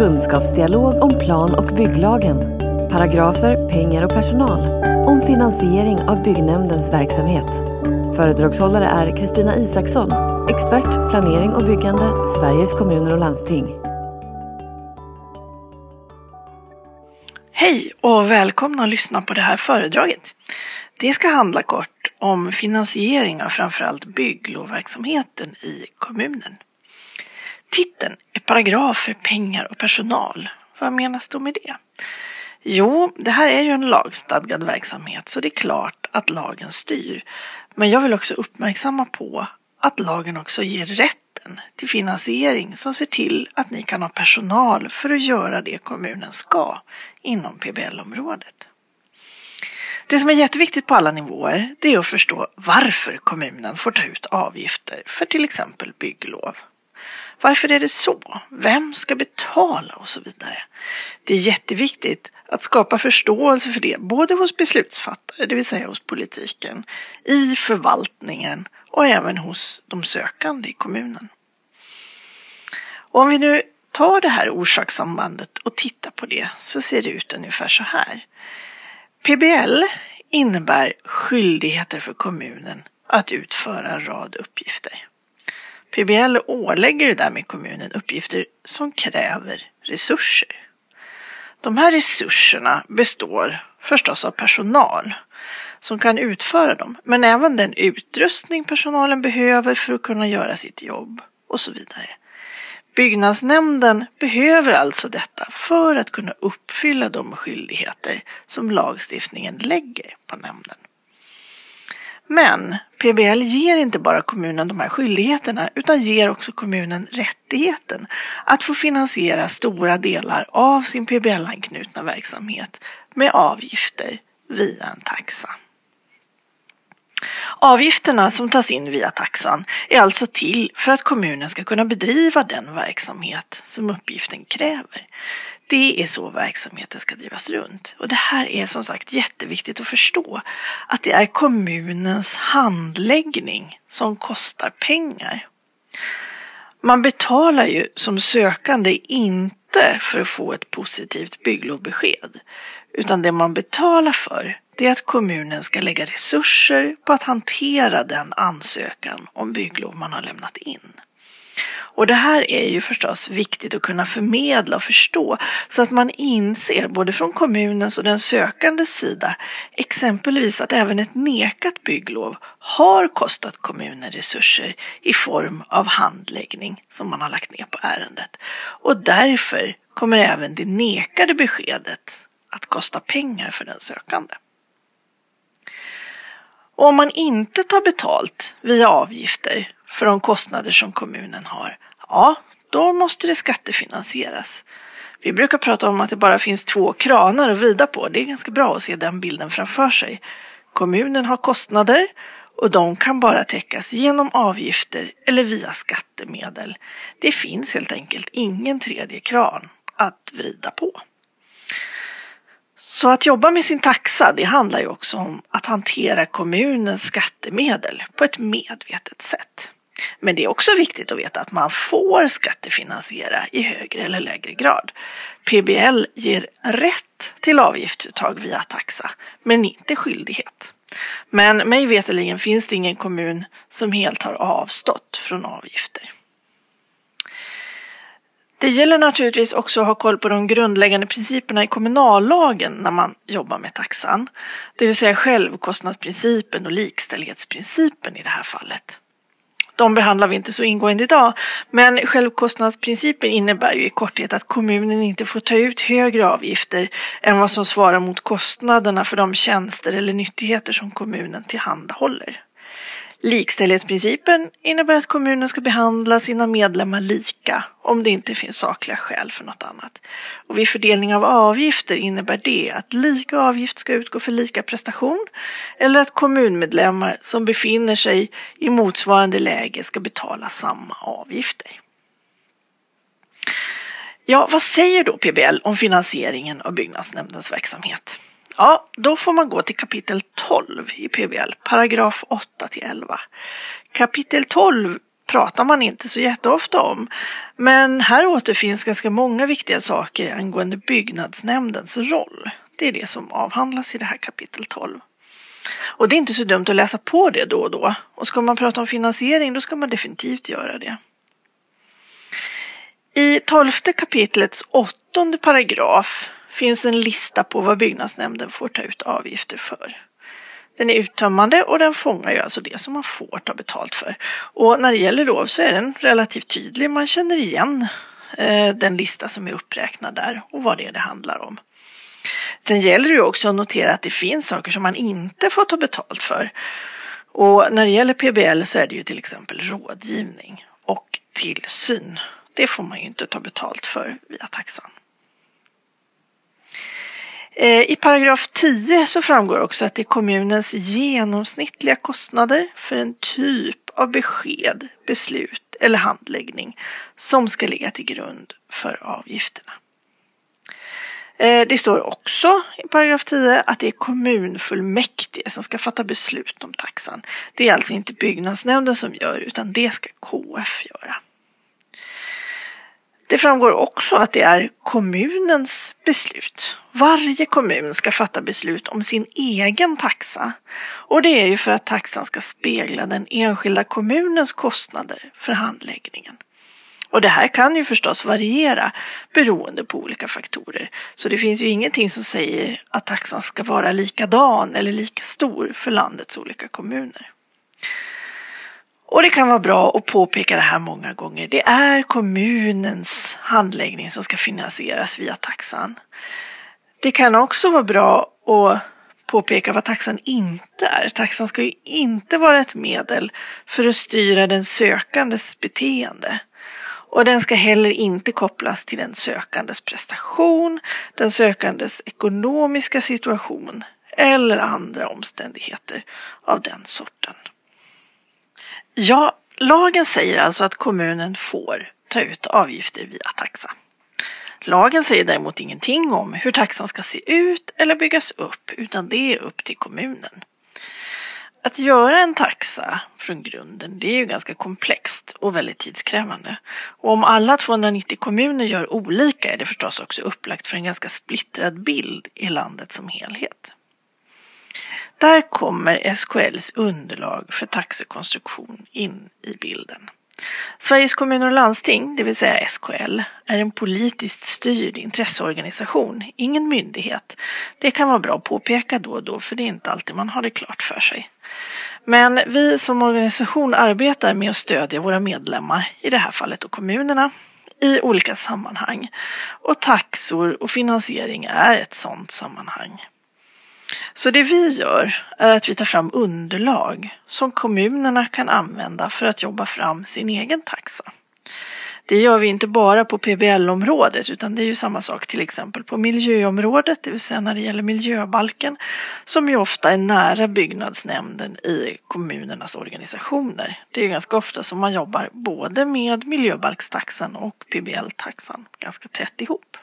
Kunskapsdialog om plan och bygglagen. Paragrafer, pengar och personal. Om finansiering av byggnämndens verksamhet. Föredragshållare är Kristina Isaksson, expert planering och byggande, Sveriges kommuner och landsting. Hej och välkomna att lyssna på det här föredraget. Det ska handla kort om finansiering av framförallt bygglovverksamheten i kommunen. Titeln är paragrafer, pengar och personal. Vad menas då med det? Jo, det här är ju en lagstadgad verksamhet så det är klart att lagen styr. Men jag vill också uppmärksamma på att lagen också ger rätten till finansiering som ser till att ni kan ha personal för att göra det kommunen ska inom PBL-området. Det som är jätteviktigt på alla nivåer det är att förstå varför kommunen får ta ut avgifter för till exempel bygglov. Varför är det så? Vem ska betala och så vidare? Det är jätteviktigt att skapa förståelse för det både hos beslutsfattare, det vill säga hos politiken, i förvaltningen och även hos de sökande i kommunen. Och om vi nu tar det här orsakssambandet och tittar på det så ser det ut ungefär så här. PBL innebär skyldigheter för kommunen att utföra en rad uppgifter. PBL ålägger därmed kommunen uppgifter som kräver resurser. De här resurserna består förstås av personal som kan utföra dem, men även den utrustning personalen behöver för att kunna göra sitt jobb och så vidare. Byggnadsnämnden behöver alltså detta för att kunna uppfylla de skyldigheter som lagstiftningen lägger på nämnden. Men PBL ger inte bara kommunen de här skyldigheterna utan ger också kommunen rättigheten att få finansiera stora delar av sin PBL-anknutna verksamhet med avgifter via en taxa. Avgifterna som tas in via taxan är alltså till för att kommunen ska kunna bedriva den verksamhet som uppgiften kräver. Det är så verksamheten ska drivas runt. Och det här är som sagt jätteviktigt att förstå. Att det är kommunens handläggning som kostar pengar. Man betalar ju som sökande inte för att få ett positivt bygglovbesked. Utan det man betalar för det är att kommunen ska lägga resurser på att hantera den ansökan om bygglov man har lämnat in. Och det här är ju förstås viktigt att kunna förmedla och förstå så att man inser både från kommunens och den sökandes sida exempelvis att även ett nekat bygglov har kostat kommunen resurser i form av handläggning som man har lagt ner på ärendet. Och därför kommer även det nekade beskedet att kosta pengar för den sökande. Och om man inte tar betalt via avgifter för de kostnader som kommunen har, ja, då måste det skattefinansieras. Vi brukar prata om att det bara finns två kranar att vrida på. Det är ganska bra att se den bilden framför sig. Kommunen har kostnader och de kan bara täckas genom avgifter eller via skattemedel. Det finns helt enkelt ingen tredje kran att vrida på. Så att jobba med sin taxa, det handlar ju också om att hantera kommunens skattemedel på ett medvetet sätt. Men det är också viktigt att veta att man får skattefinansiera i högre eller lägre grad. PBL ger rätt till avgiftsuttag via taxa, men inte skyldighet. Men mig veterligen finns det ingen kommun som helt har avstått från avgifter. Det gäller naturligtvis också att ha koll på de grundläggande principerna i kommunallagen när man jobbar med taxan. Det vill säga självkostnadsprincipen och likställighetsprincipen i det här fallet. De behandlar vi inte så ingående idag, men självkostnadsprincipen innebär ju i korthet att kommunen inte får ta ut högre avgifter än vad som svarar mot kostnaderna för de tjänster eller nyttigheter som kommunen tillhandahåller. Likställighetsprincipen innebär att kommunen ska behandla sina medlemmar lika om det inte finns sakliga skäl för något annat. Och vid fördelning av avgifter innebär det att lika avgift ska utgå för lika prestation eller att kommunmedlemmar som befinner sig i motsvarande läge ska betala samma avgifter. Ja, vad säger då PBL om finansieringen av byggnadsnämndens verksamhet? Ja, då får man gå till kapitel 12 i PBL, paragraf 8 till 11. Kapitel 12 pratar man inte så jätteofta om. Men här återfinns ganska många viktiga saker angående byggnadsnämndens roll. Det är det som avhandlas i det här kapitel 12. Och det är inte så dumt att läsa på det då och då. Och ska man prata om finansiering då ska man definitivt göra det. I tolfte kapitlets åttonde paragraf finns en lista på vad byggnadsnämnden får ta ut avgifter för. Den är uttömmande och den fångar ju alltså det som man får ta betalt för. Och när det gäller lov så är den relativt tydlig. Man känner igen eh, den lista som är uppräknad där och vad det är det handlar om. Sen gäller det ju också att notera att det finns saker som man inte får ta betalt för. Och när det gäller PBL så är det ju till exempel rådgivning och tillsyn. Det får man ju inte ta betalt för via taxan. Eh, I paragraf 10 så framgår också att det är kommunens genomsnittliga kostnader för en typ av besked, beslut eller handläggning som ska ligga till grund för avgifterna. Eh, det står också i paragraf 10 att det är kommunfullmäktige som ska fatta beslut om taxan. Det är alltså inte byggnadsnämnden som gör utan det ska KF göra. Det framgår också att det är kommunens beslut. Varje kommun ska fatta beslut om sin egen taxa. Och det är ju för att taxan ska spegla den enskilda kommunens kostnader för handläggningen. Och det här kan ju förstås variera beroende på olika faktorer. Så det finns ju ingenting som säger att taxan ska vara likadan eller lika stor för landets olika kommuner. Och det kan vara bra att påpeka det här många gånger. Det är kommunens handläggning som ska finansieras via taxan. Det kan också vara bra att påpeka vad taxan inte är. Taxan ska ju inte vara ett medel för att styra den sökandes beteende. Och den ska heller inte kopplas till den sökandes prestation, den sökandes ekonomiska situation eller andra omständigheter av den sorten. Ja, lagen säger alltså att kommunen får ta ut avgifter via taxa. Lagen säger däremot ingenting om hur taxan ska se ut eller byggas upp, utan det är upp till kommunen. Att göra en taxa från grunden, det är ju ganska komplext och väldigt tidskrävande. Och om alla 290 kommuner gör olika är det förstås också upplagt för en ganska splittrad bild i landet som helhet. Där kommer SKLs underlag för taxekonstruktion in i bilden. Sveriges kommuner och landsting, det vill säga SKL, är en politiskt styrd intresseorganisation, ingen myndighet. Det kan vara bra att påpeka då och då, för det är inte alltid man har det klart för sig. Men vi som organisation arbetar med att stödja våra medlemmar, i det här fallet och kommunerna, i olika sammanhang. Och taxor och finansiering är ett sådant sammanhang. Så det vi gör är att vi tar fram underlag som kommunerna kan använda för att jobba fram sin egen taxa. Det gör vi inte bara på PBL-området utan det är ju samma sak till exempel på miljöområdet, det vill säga när det gäller miljöbalken som ju ofta är nära byggnadsnämnden i kommunernas organisationer. Det är ju ganska ofta som man jobbar både med miljöbalkstaxan och PBL-taxan ganska tätt ihop.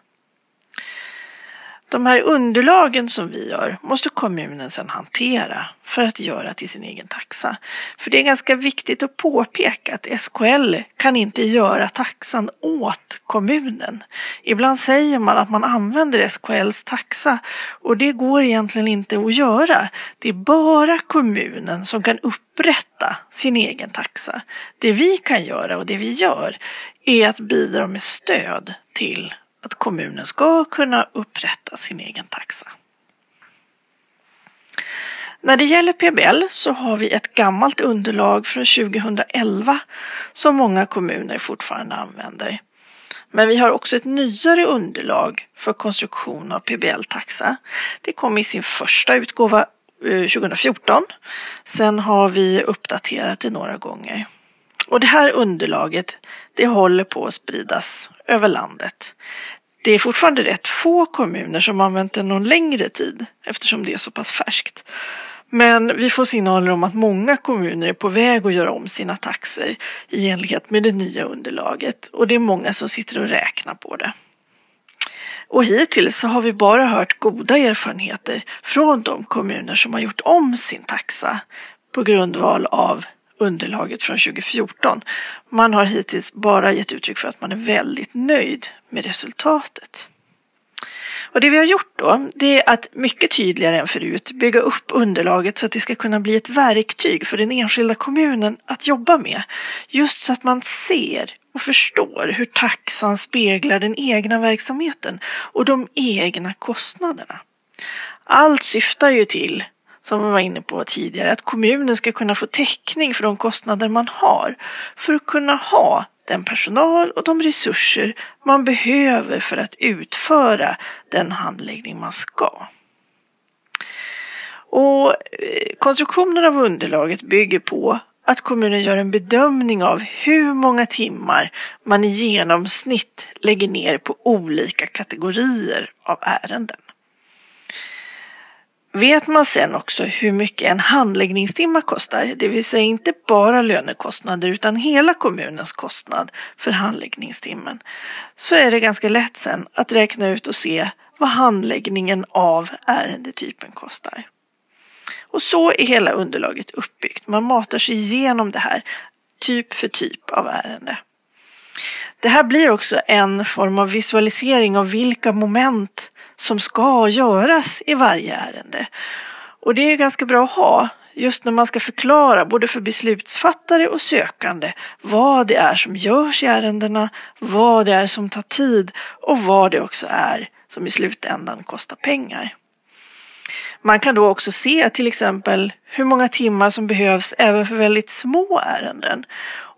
De här underlagen som vi gör måste kommunen sedan hantera för att göra till sin egen taxa. För det är ganska viktigt att påpeka att SKL kan inte göra taxan åt kommunen. Ibland säger man att man använder SKLs taxa och det går egentligen inte att göra. Det är bara kommunen som kan upprätta sin egen taxa. Det vi kan göra och det vi gör är att bidra med stöd till att kommunen ska kunna upprätta sin egen taxa. När det gäller PBL så har vi ett gammalt underlag från 2011 som många kommuner fortfarande använder. Men vi har också ett nyare underlag för konstruktion av PBL-taxa. Det kom i sin första utgåva eh, 2014. Sen har vi uppdaterat det några gånger. Och det här underlaget det håller på att spridas över landet. Det är fortfarande rätt få kommuner som använt det någon längre tid eftersom det är så pass färskt. Men vi får signaler om att många kommuner är på väg att göra om sina taxer i enlighet med det nya underlaget och det är många som sitter och räknar på det. Och hittills så har vi bara hört goda erfarenheter från de kommuner som har gjort om sin taxa på grundval av underlaget från 2014. Man har hittills bara gett uttryck för att man är väldigt nöjd med resultatet. Och det vi har gjort då, det är att mycket tydligare än förut bygga upp underlaget så att det ska kunna bli ett verktyg för den enskilda kommunen att jobba med. Just så att man ser och förstår hur taxan speglar den egna verksamheten och de egna kostnaderna. Allt syftar ju till som vi var inne på tidigare, att kommunen ska kunna få täckning för de kostnader man har för att kunna ha den personal och de resurser man behöver för att utföra den handläggning man ska. Och eh, konstruktionen av underlaget bygger på att kommunen gör en bedömning av hur många timmar man i genomsnitt lägger ner på olika kategorier av ärenden. Vet man sen också hur mycket en handläggningstimme kostar, det vill säga inte bara lönekostnader utan hela kommunens kostnad för handläggningstimmen, så är det ganska lätt sen att räkna ut och se vad handläggningen av ärendetypen kostar. Och så är hela underlaget uppbyggt. Man matar sig igenom det här typ för typ av ärende. Det här blir också en form av visualisering av vilka moment som ska göras i varje ärende. Och det är ganska bra att ha just när man ska förklara både för beslutsfattare och sökande vad det är som görs i ärendena, vad det är som tar tid och vad det också är som i slutändan kostar pengar. Man kan då också se till exempel hur många timmar som behövs även för väldigt små ärenden.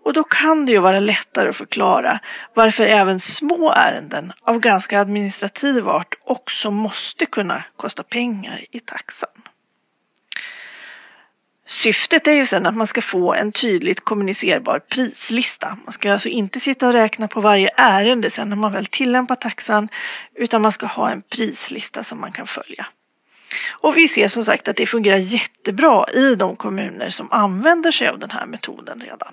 Och då kan det ju vara lättare att förklara varför även små ärenden av ganska administrativ art också måste kunna kosta pengar i taxan. Syftet är ju sen att man ska få en tydligt kommunicerbar prislista. Man ska alltså inte sitta och räkna på varje ärende sen när man väl tillämpar taxan utan man ska ha en prislista som man kan följa. Och vi ser som sagt att det fungerar jättebra i de kommuner som använder sig av den här metoden redan.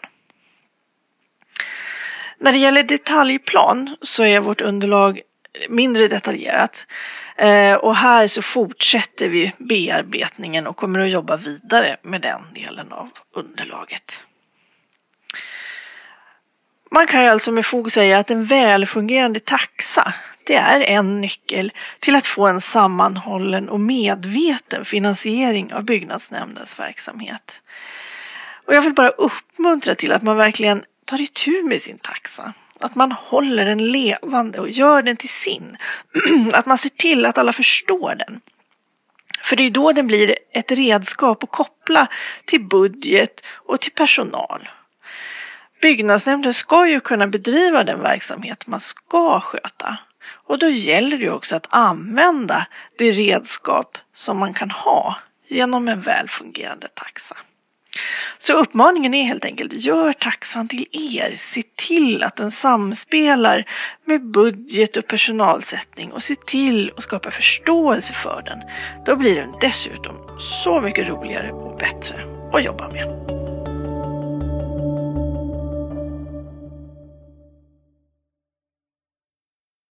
När det gäller detaljplan så är vårt underlag mindre detaljerat. Eh, och här så fortsätter vi bearbetningen och kommer att jobba vidare med den delen av underlaget. Man kan alltså med fog säga att en välfungerande taxa det är en nyckel till att få en sammanhållen och medveten finansiering av byggnadsnämndens verksamhet. Och jag vill bara uppmuntra till att man verkligen tar itu med sin taxa. Att man håller den levande och gör den till sin. att man ser till att alla förstår den. För det är då den blir ett redskap att koppla till budget och till personal. Byggnadsnämnden ska ju kunna bedriva den verksamhet man ska sköta. Och då gäller det också att använda det redskap som man kan ha genom en väl fungerande taxa. Så uppmaningen är helt enkelt, gör taxan till er. Se till att den samspelar med budget och personalsättning och se till att skapa förståelse för den. Då blir den dessutom så mycket roligare och bättre att jobba med.